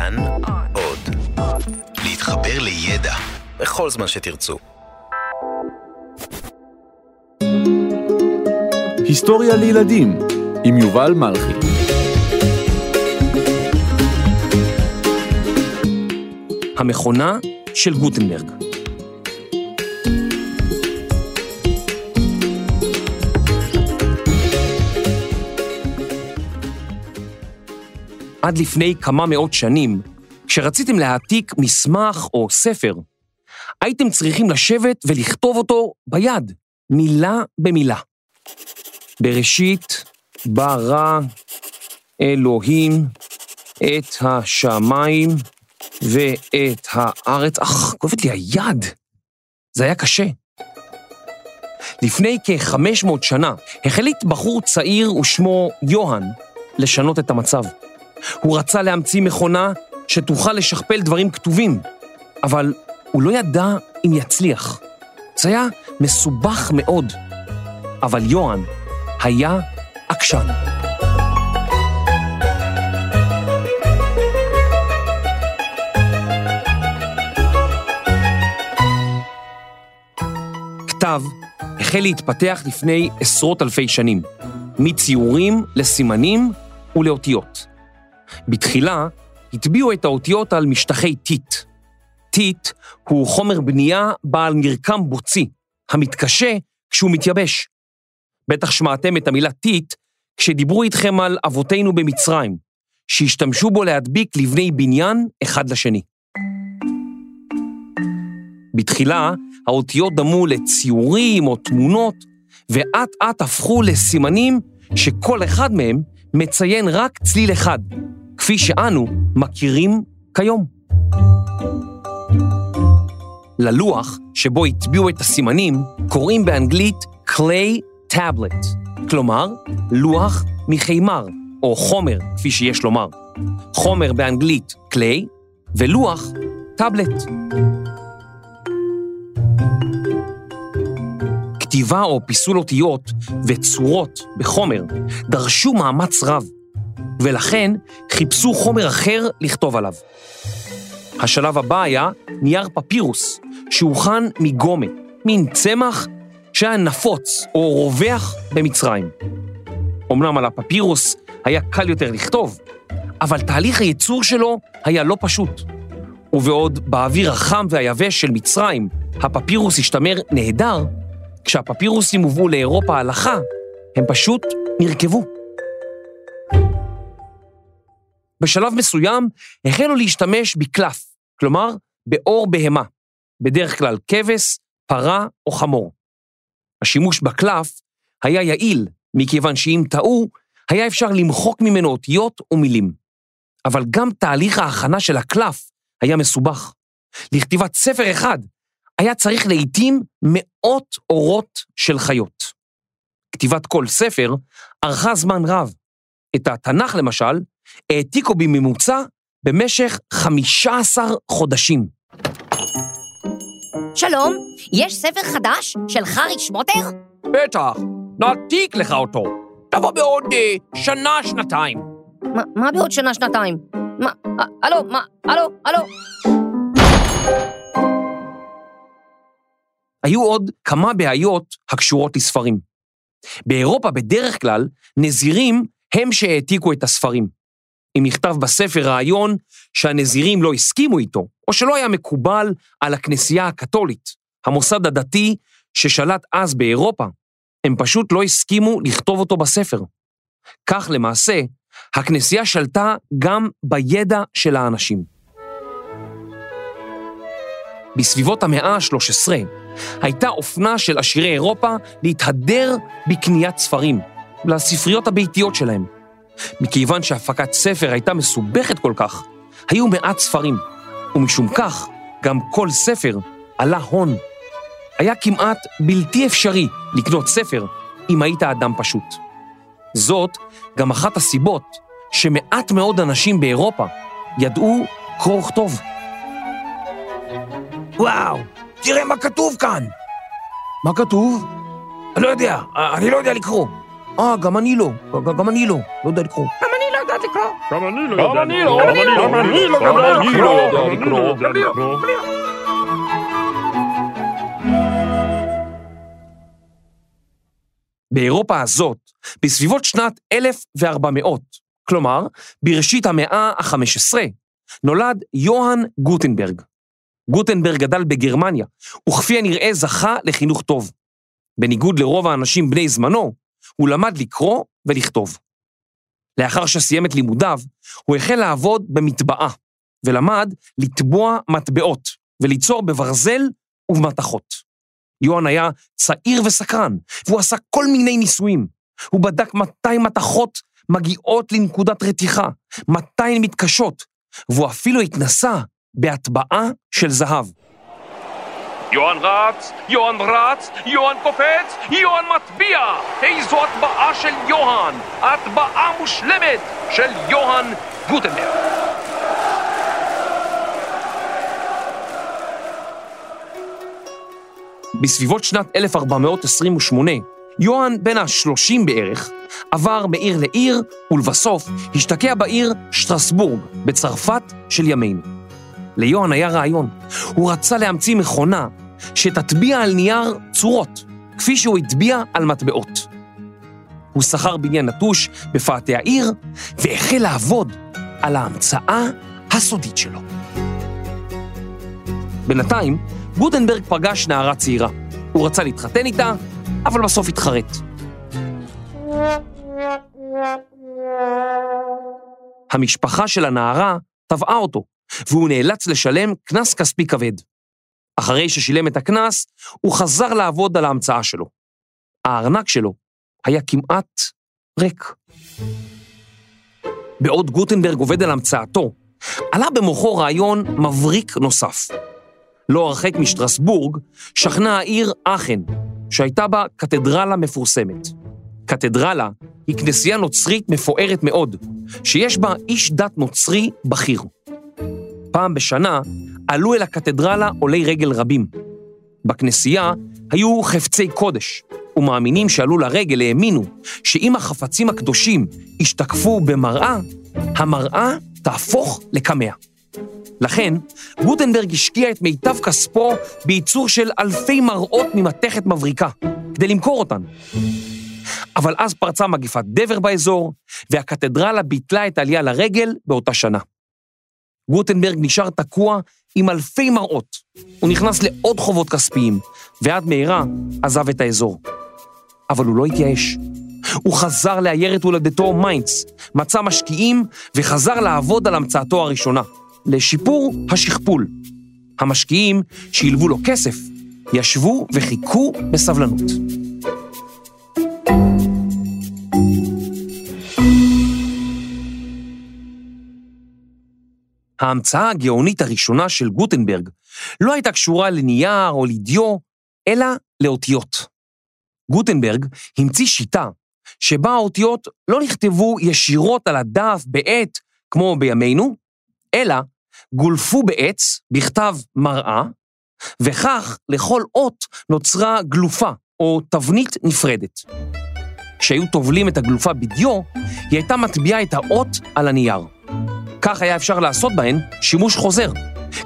כאן עוד. להתחבר לידע בכל זמן שתרצו. היסטוריה לילדים עם יובל מלכי המכונה של גוטנברג. עד לפני כמה מאות שנים, כשרציתם להעתיק מסמך או ספר, הייתם צריכים לשבת ולכתוב אותו ביד, מילה במילה. בראשית ברא אלוהים את השמיים ואת הארץ. אך, כואבת לי היד. זה היה קשה. לפני כ-500 שנה החליט בחור צעיר ושמו יוהן לשנות את המצב. הוא רצה להמציא מכונה שתוכל לשכפל דברים כתובים, אבל הוא לא ידע אם יצליח. זה היה מסובך מאוד, אבל יוהן היה עקשן. כתב החל להתפתח לפני עשרות אלפי שנים, מציורים לסימנים ולאותיות. בתחילה הטביעו את האותיות על משטחי טיט. טיט הוא חומר בנייה בעל מרקם בוצי, המתקשה כשהוא מתייבש. בטח שמעתם את המילה טיט כשדיברו איתכם על אבותינו במצרים, שהשתמשו בו להדביק לבני בניין אחד לשני. בתחילה האותיות דמו לציורים או תמונות, ואט אט הפכו לסימנים שכל אחד מהם מציין רק צליל אחד, כפי שאנו מכירים כיום. ללוח שבו הטביעו את הסימנים קוראים באנגלית clay tablet, כלומר לוח מחימר, או חומר, כפי שיש לומר. חומר באנגלית clay ולוח טאבלט. כתיבה או פיסול אותיות וצורות בחומר דרשו מאמץ רב, ולכן חיפשו חומר אחר לכתוב עליו. השלב הבא היה נייר פפירוס, שהוכן מגומה, מין צמח שהיה נפוץ או רווח במצרים. אמנם על הפפירוס היה קל יותר לכתוב, אבל תהליך הייצור שלו היה לא פשוט. ובעוד באוויר החם והיבש של מצרים הפפירוס השתמר נהדר, כשהפפירוסים הובאו לאירופה הלכה, הם פשוט נרקבו. בשלב מסוים החלו להשתמש בקלף, כלומר באור בהמה, בדרך כלל כבש, פרה או חמור. השימוש בקלף היה יעיל, מכיוון שאם טעו, היה אפשר למחוק ממנו אותיות ומילים. אבל גם תהליך ההכנה של הקלף היה מסובך. לכתיבת ספר אחד היה צריך לעתים מאות אורות של חיות. כתיבת כל ספר ארכה זמן רב. את התנ"ך, למשל, העתיקו בממוצע במשך 15 חודשים. שלום, יש ספר חדש של חרי שמוטר? בטח, נעתיק לך אותו. תבוא בעוד אה, שנה, שנתיים. מה, מה בעוד שנה, שנתיים? מה, אה, הלו, מה, הלו, הלו? היו עוד כמה בעיות הקשורות לספרים. באירופה בדרך כלל נזירים הם שהעתיקו את הספרים. אם נכתב בספר רעיון שהנזירים לא הסכימו איתו, או שלא היה מקובל על הכנסייה הקתולית, המוסד הדתי ששלט אז באירופה, הם פשוט לא הסכימו לכתוב אותו בספר. כך למעשה, הכנסייה שלטה גם בידע של האנשים. בסביבות המאה ה-13 הייתה אופנה של עשירי אירופה להתהדר בקניית ספרים, לספריות הביתיות שלהם. מכיוון שהפקת ספר הייתה מסובכת כל כך, היו מעט ספרים, ומשום כך גם כל ספר עלה הון. היה כמעט בלתי אפשרי לקנות ספר אם היית אדם פשוט. זאת גם אחת הסיבות שמעט מאוד אנשים באירופה ידעו קרוא וכתוב. וואו, תראה מה כתוב כאן. מה כתוב? אני לא יודע, אני לא יודע לקרוא. אה, גם אני לא, גם אני לא, לא יודע לקרוא. גם אני לא יודעת יודעת לקרוא. גם אני לא יודע לקרוא. גם אני לא יודע לקרוא. גם אני לא יודע לקרוא. באירופה הזאת, בסביבות שנת 1400, כלומר, בראשית המאה ה-15, נולד יוהאן גוטנברג. גוטנברג גדל בגרמניה, וכפי הנראה זכה לחינוך טוב. בניגוד לרוב האנשים בני זמנו, הוא למד לקרוא ולכתוב. לאחר שסיים את לימודיו, הוא החל לעבוד במטבעה, ולמד לטבוע מטבעות וליצור בברזל ובמתכות. יוהאן היה צעיר וסקרן, והוא עשה כל מיני ניסויים. הוא בדק מתי מתכות מגיעות לנקודת רתיחה, מתי הן מתקשות, והוא אפילו התנסה בהטבעה של זהב. יוהאן רץ, יוהאן רץ, יוהאן קופץ, יוהאן מטביע! איזו הטבעה של יוהאן! הטבעה מושלמת של יוהאן גוטנברג! בסביבות שנת 1428, יוהאן בן ה-30 בערך, עבר מעיר לעיר, ולבסוף השתקע בעיר שטרסבורג, בצרפת של ימינו. ליוהאן היה רעיון, הוא רצה להמציא מכונה שתטביע על נייר צורות, כפי שהוא הטביע על מטבעות. הוא שכר בניין נטוש בפאתי העיר, והחל לעבוד על ההמצאה הסודית שלו. בינתיים, גוטנברג פגש נערה צעירה. הוא רצה להתחתן איתה, אבל בסוף התחרט. המשפחה של הנערה תבעה אותו, והוא נאלץ לשלם קנס כספי כבד. אחרי ששילם את הקנס, הוא חזר לעבוד על ההמצאה שלו. הארנק שלו היה כמעט ריק. בעוד גוטנברג עובד על המצאתו, עלה במוחו רעיון מבריק נוסף. לא הרחק משטרסבורג, שכנה העיר אכן, שהייתה בה קתדרלה מפורסמת. קתדרלה היא כנסייה נוצרית מפוארת מאוד, שיש בה איש דת נוצרי בכיר. פעם בשנה עלו אל הקתדרלה עולי רגל רבים. בכנסייה היו חפצי קודש, ומאמינים שעלו לרגל האמינו שאם החפצים הקדושים ישתקפו במראה, המראה תהפוך לקמע. לכן, גוטנברג השקיע את מיטב כספו בייצור של אלפי מראות ממתכת מבריקה, כדי למכור אותן. אבל אז פרצה מגפת דבר באזור, והקתדרלה ביטלה את העלייה לרגל באותה שנה. גוטנברג נשאר תקוע עם אלפי מראות. הוא נכנס לעוד חובות כספיים, ועד מהרה עזב את האזור. אבל הוא לא התייאש. הוא חזר לעיירת הולדתו מיינץ, מצא משקיעים וחזר לעבוד על המצאתו הראשונה, לשיפור השכפול. המשקיעים שהלוו לו כסף, ישבו וחיכו בסבלנות. ההמצאה הגאונית הראשונה של גוטנברג לא הייתה קשורה לנייר או לדיו, אלא לאותיות. גוטנברג המציא שיטה שבה האותיות לא נכתבו ישירות על הדף בעט כמו בימינו, אלא גולפו בעץ בכתב מראה, וכך לכל אות נוצרה גלופה או תבנית נפרדת. כשהיו טובלים את הגלופה בדיו, היא הייתה מטביעה את האות על הנייר. כך היה אפשר לעשות בהן שימוש חוזר.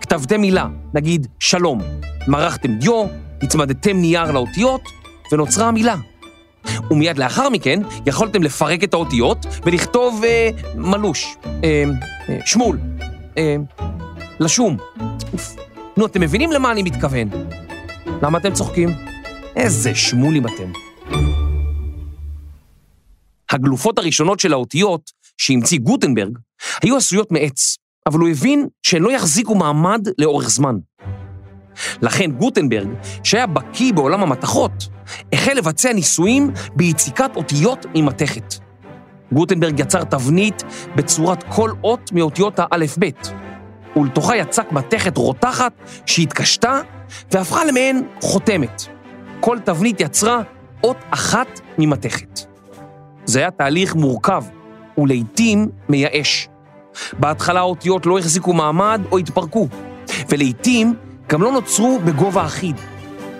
כתבתם מילה, נגיד שלום, מרחתם דיו, הצמדתם נייר לאותיות, ונוצרה המילה. ומיד לאחר מכן יכולתם לפרק את האותיות ולכתוב אה, מלוש, אה, אה, שמול, אה, לשום. אוף. נו, אתם מבינים למה אני מתכוון? למה אתם צוחקים? איזה שמולים אתם. הגלופות הראשונות של האותיות שהמציא גוטנברג היו עשויות מעץ, אבל הוא הבין שהן לא יחזיקו מעמד לאורך זמן. לכן גוטנברג, שהיה בקיא בעולם המתכות, החל לבצע ניסויים ביציקת אותיות ממתכת. גוטנברג יצר תבנית בצורת כל אות מאותיות האלף-בית, ולתוכה יצק מתכת רותחת שהתקשתה והפכה למעין חותמת. כל תבנית יצרה אות אחת ממתכת. זה היה תהליך מורכב ולעיתים מייאש. בהתחלה האותיות לא החזיקו מעמד או התפרקו, ולעיתים גם לא נוצרו בגובה אחיד.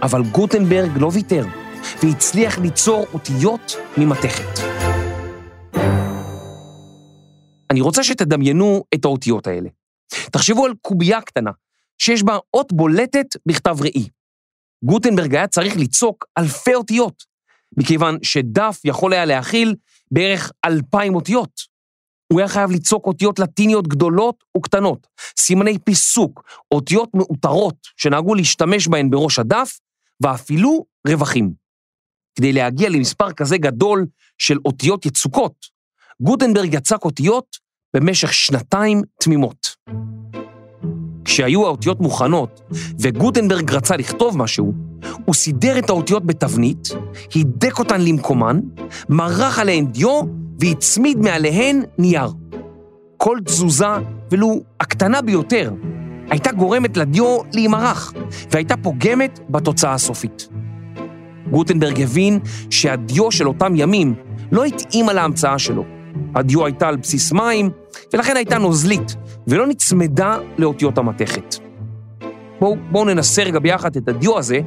אבל גוטנברג לא ויתר, והצליח ליצור אותיות ממתכת. אני רוצה שתדמיינו את האותיות האלה. תחשבו על קובייה קטנה, שיש בה אות בולטת בכתב ראי. גוטנברג היה צריך ליצוק אלפי אותיות, מכיוון שדף יכול היה להכיל בערך אלפיים אותיות. הוא היה חייב ליצוק אותיות לטיניות גדולות וקטנות, סימני פיסוק, אותיות מאותרות שנהגו להשתמש בהן בראש הדף, ואפילו רווחים. כדי להגיע למספר כזה גדול של אותיות יצוקות, גוטנברג יצק אותיות במשך שנתיים תמימות. כשהיו האותיות מוכנות וגוטנברג רצה לכתוב משהו, הוא סידר את האותיות בתבנית, הידק אותן למקומן, מרח עליהן דיו והצמיד מעליהן נייר. כל תזוזה, ולו הקטנה ביותר, הייתה גורמת לדיו להימרח, והייתה פוגמת בתוצאה הסופית. גוטנברג הבין שהדיו של אותם ימים לא התאימה להמצאה שלו. הדיו הייתה על בסיס מים, ולכן הייתה נוזלית, ולא נצמדה לאותיות המתכת. בואו בוא ננסה רגע ביחד את הדיו הזה.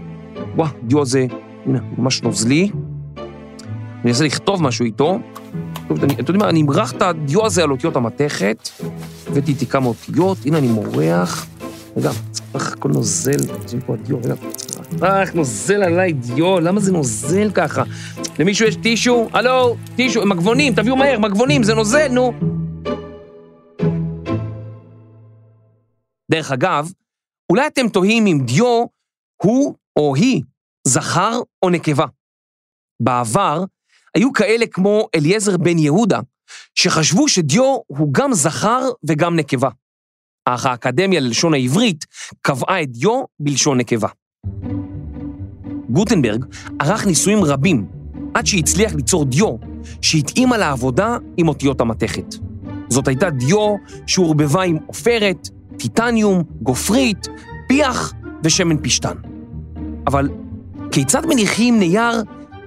וואו, הדיו הזה, הנה, ממש נוזלי. אני אנסה לכתוב משהו איתו. טוב, אני, אתם יודעים מה, אני אמרח את הדיו הזה על אותיות המתכת, הבאתי איתי כמה אותיות, הנה אני מורח. רגע, צריך הכל נוזל, עושים פה הדיו, רגע, צריך נוזל עליי דיו, למה זה נוזל ככה? למישהו יש טישו? הלו, טישו, מגבונים, תביאו מהר, מגבונים, זה נוזל, נו. דרך אגב, אולי אתם תוהים אם דיו הוא או היא זכר או נקבה. בעבר היו כאלה כמו אליעזר בן יהודה, שחשבו שדיו הוא גם זכר וגם נקבה. אך האקדמיה ללשון העברית קבעה את דיו בלשון נקבה. גוטנברג ערך ניסויים רבים עד שהצליח ליצור דיו שהתאימה לעבודה עם אותיות המתכת. זאת הייתה דיו שעורבבה עם עופרת, טיטניום, גופרית, פיח ושמן פשטן. אבל כיצד מניחים נייר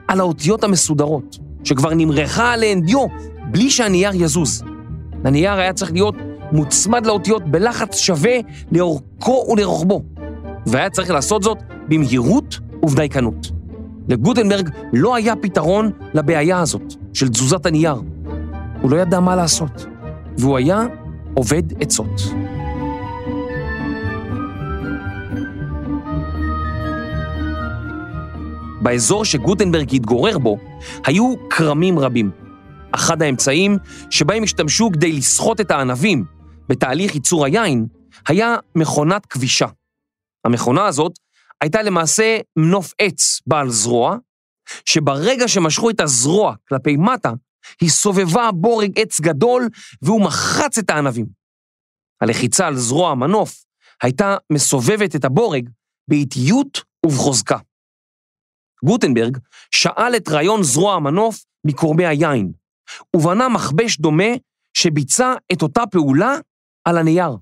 על האותיות המסודרות, שכבר נמרחה עליהן דיו בלי שהנייר יזוז? הנייר היה צריך להיות מוצמד לאותיות בלחץ שווה לאורכו ולרוחבו, והיה צריך לעשות זאת במהירות ובדייקנות. לגוטנברג לא היה פתרון לבעיה הזאת של תזוזת הנייר. הוא לא ידע מה לעשות, והוא היה עובד עצות. באזור שגוטנברג התגורר בו, היו כרמים רבים. אחד האמצעים שבהם השתמשו כדי לסחוט את הענבים בתהליך ייצור היין, היה מכונת כבישה. המכונה הזאת הייתה למעשה מנוף עץ בעל זרוע, שברגע שמשכו את הזרוע כלפי מטה, היא סובבה בורג עץ גדול והוא מחץ את הענבים. הלחיצה על זרוע המנוף הייתה מסובבת את הבורג באיטיות ובחוזקה. גוטנברג שאל את רעיון זרוע המנוף מקורמי היין, ובנה מכבש דומה שביצע את אותה פעולה על הנייר.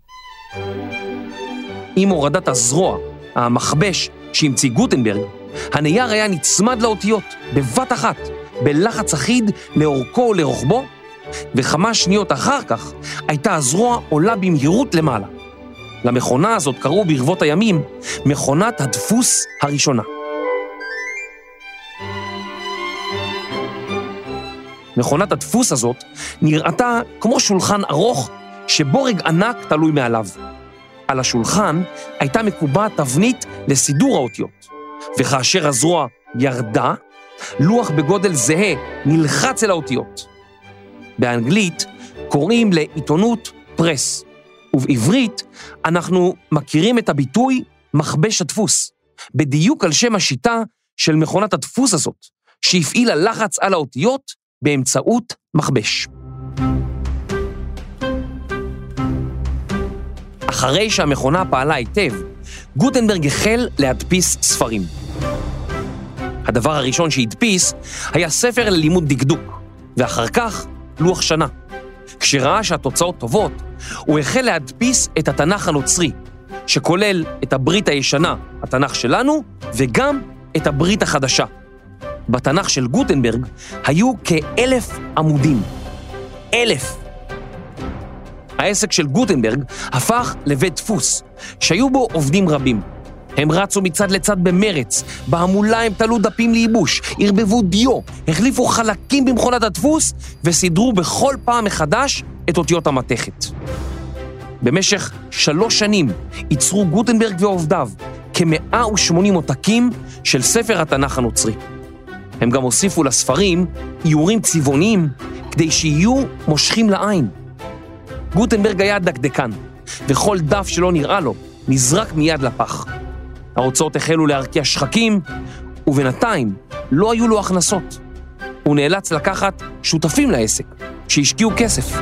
עם הורדת הזרוע, המכבש שהמציא גוטנברג, הנייר היה נצמד לאותיות בבת אחת, בלחץ אחיד לאורכו ולרוחבו, וכמה שניות אחר כך הייתה הזרוע עולה במהירות למעלה. למכונה הזאת קראו ברבות הימים מכונת הדפוס הראשונה. מכונת הדפוס הזאת נראתה כמו שולחן ארוך שבורג ענק תלוי מעליו. על השולחן הייתה מקובעת תבנית לסידור האותיות, וכאשר הזרוע ירדה, לוח בגודל זהה נלחץ אל האותיות. באנגלית קוראים לעיתונות פרס, ובעברית אנחנו מכירים את הביטוי מכבש הדפוס, בדיוק על שם השיטה של מכונת הדפוס הזאת, שהפעילה לחץ על האותיות באמצעות מכבש. אחרי שהמכונה פעלה היטב, גוטנברג החל להדפיס ספרים. הדבר הראשון שהדפיס היה ספר ללימוד דקדוק, ואחר כך לוח שנה. כשראה שהתוצאות טובות, הוא החל להדפיס את התנ"ך הנוצרי, שכולל את הברית הישנה, התנ"ך שלנו, וגם את הברית החדשה. בתנ"ך של גוטנברג היו כאלף עמודים. אלף. העסק של גוטנברג הפך לבית דפוס, שהיו בו עובדים רבים. הם רצו מצד לצד במרץ, בהמולה הם תלו דפים לייבוש, ערבבו דיו, החליפו חלקים במכונת הדפוס וסידרו בכל פעם מחדש את אותיות המתכת. במשך שלוש שנים ייצרו גוטנברג ועובדיו כ-180 עותקים של ספר התנ"ך הנוצרי. הם גם הוסיפו לספרים איורים צבעוניים כדי שיהיו מושכים לעין. גוטנברג היה דקדקן, וכל דף שלא נראה לו נזרק מיד לפח. ההוצאות החלו להרקיע שחקים, ובינתיים לא היו לו הכנסות. הוא נאלץ לקחת שותפים לעסק, שהשקיעו כסף.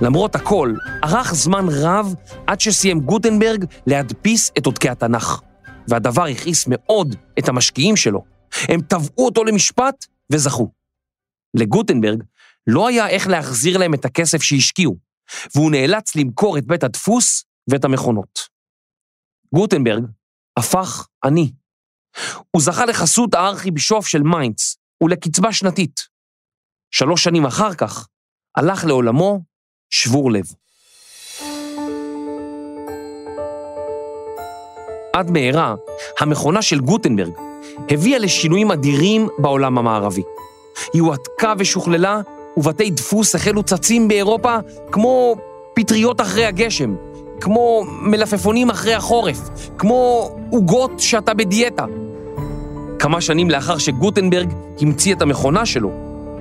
למרות הכל, ארך זמן רב עד שסיים גוטנברג להדפיס את עודקי התנ"ך, והדבר הכעיס מאוד את המשקיעים שלו. הם תבעו אותו למשפט וזכו. לגוטנברג לא היה איך להחזיר להם את הכסף שהשקיעו, והוא נאלץ למכור את בית הדפוס ואת המכונות. גוטנברג הפך עני. הוא זכה לחסות הארכיבישוף של מיינץ ולקצבה שנתית. שלוש שנים אחר כך הלך לעולמו שבור לב. עד מהרה, המכונה של גוטנברג הביאה לשינויים אדירים בעולם המערבי. היא הועתקה ושוכללה, ובתי דפוס החלו צצים באירופה כמו פטריות אחרי הגשם, כמו מלפפונים אחרי החורף, כמו עוגות שאתה בדיאטה. כמה שנים לאחר שגוטנברג המציא את המכונה שלו,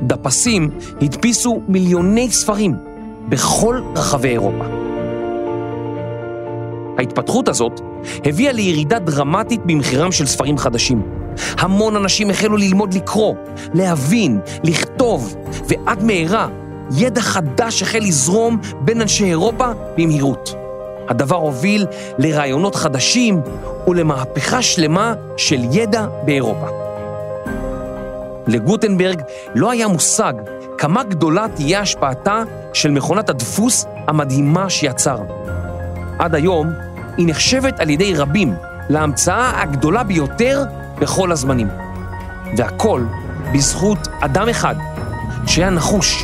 דפסים הדפיסו מיליוני ספרים בכל רחבי אירופה. ההתפתחות הזאת הביאה לירידה דרמטית במחירם של ספרים חדשים. המון אנשים החלו ללמוד לקרוא, להבין, לכתוב, ועד מהרה ידע חדש החל לזרום בין אנשי אירופה במהירות. הדבר הוביל לרעיונות חדשים ולמהפכה שלמה של ידע באירופה. לגוטנברג לא היה מושג כמה גדולה תהיה השפעתה של מכונת הדפוס המדהימה שיצר. עד היום היא נחשבת על ידי רבים להמצאה הגדולה ביותר בכל הזמנים. והכל בזכות אדם אחד שהיה נחוש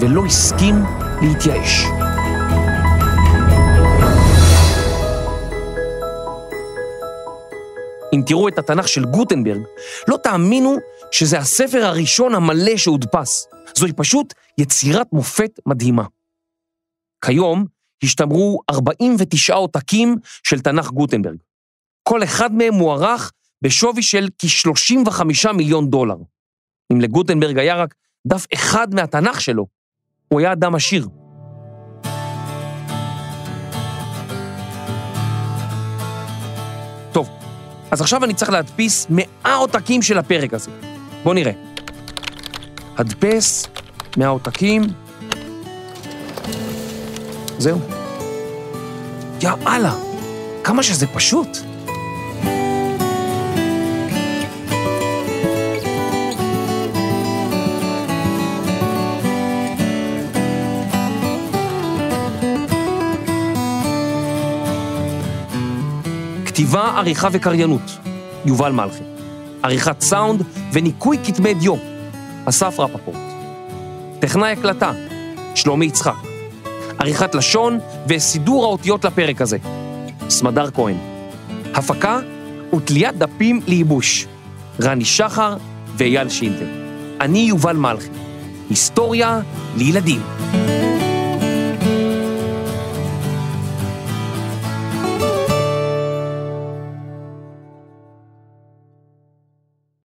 ולא הסכים להתייאש. אם תראו את התנ"ך של גוטנברג, לא תאמינו שזה הספר הראשון המלא שהודפס. זוהי פשוט יצירת מופת מדהימה. כיום השתמרו 49 עותקים של תנ"ך גוטנברג. כל אחד מהם מוערך בשווי של כ-35 מיליון דולר. אם לגוטנברג היה רק דף אחד מהתנ"ך שלו, הוא היה אדם עשיר. טוב, אז עכשיו אני צריך להדפיס 100 עותקים של הפרק הזה. בואו נראה. הדפס 100 עותקים. זהו. יאללה, כמה שזה פשוט. כתיבה, עריכה וקריינות, יובל מלכי. עריכת סאונד וניקוי כתמי דיו, אסף רפפורט. טכנאי הקלטה, שלומי יצחק. עריכת לשון וסידור האותיות לפרק הזה, סמדר כהן. הפקה ותליית דפים לייבוש, רני שחר ואייל שינטר. אני יובל מלכי. היסטוריה לילדים.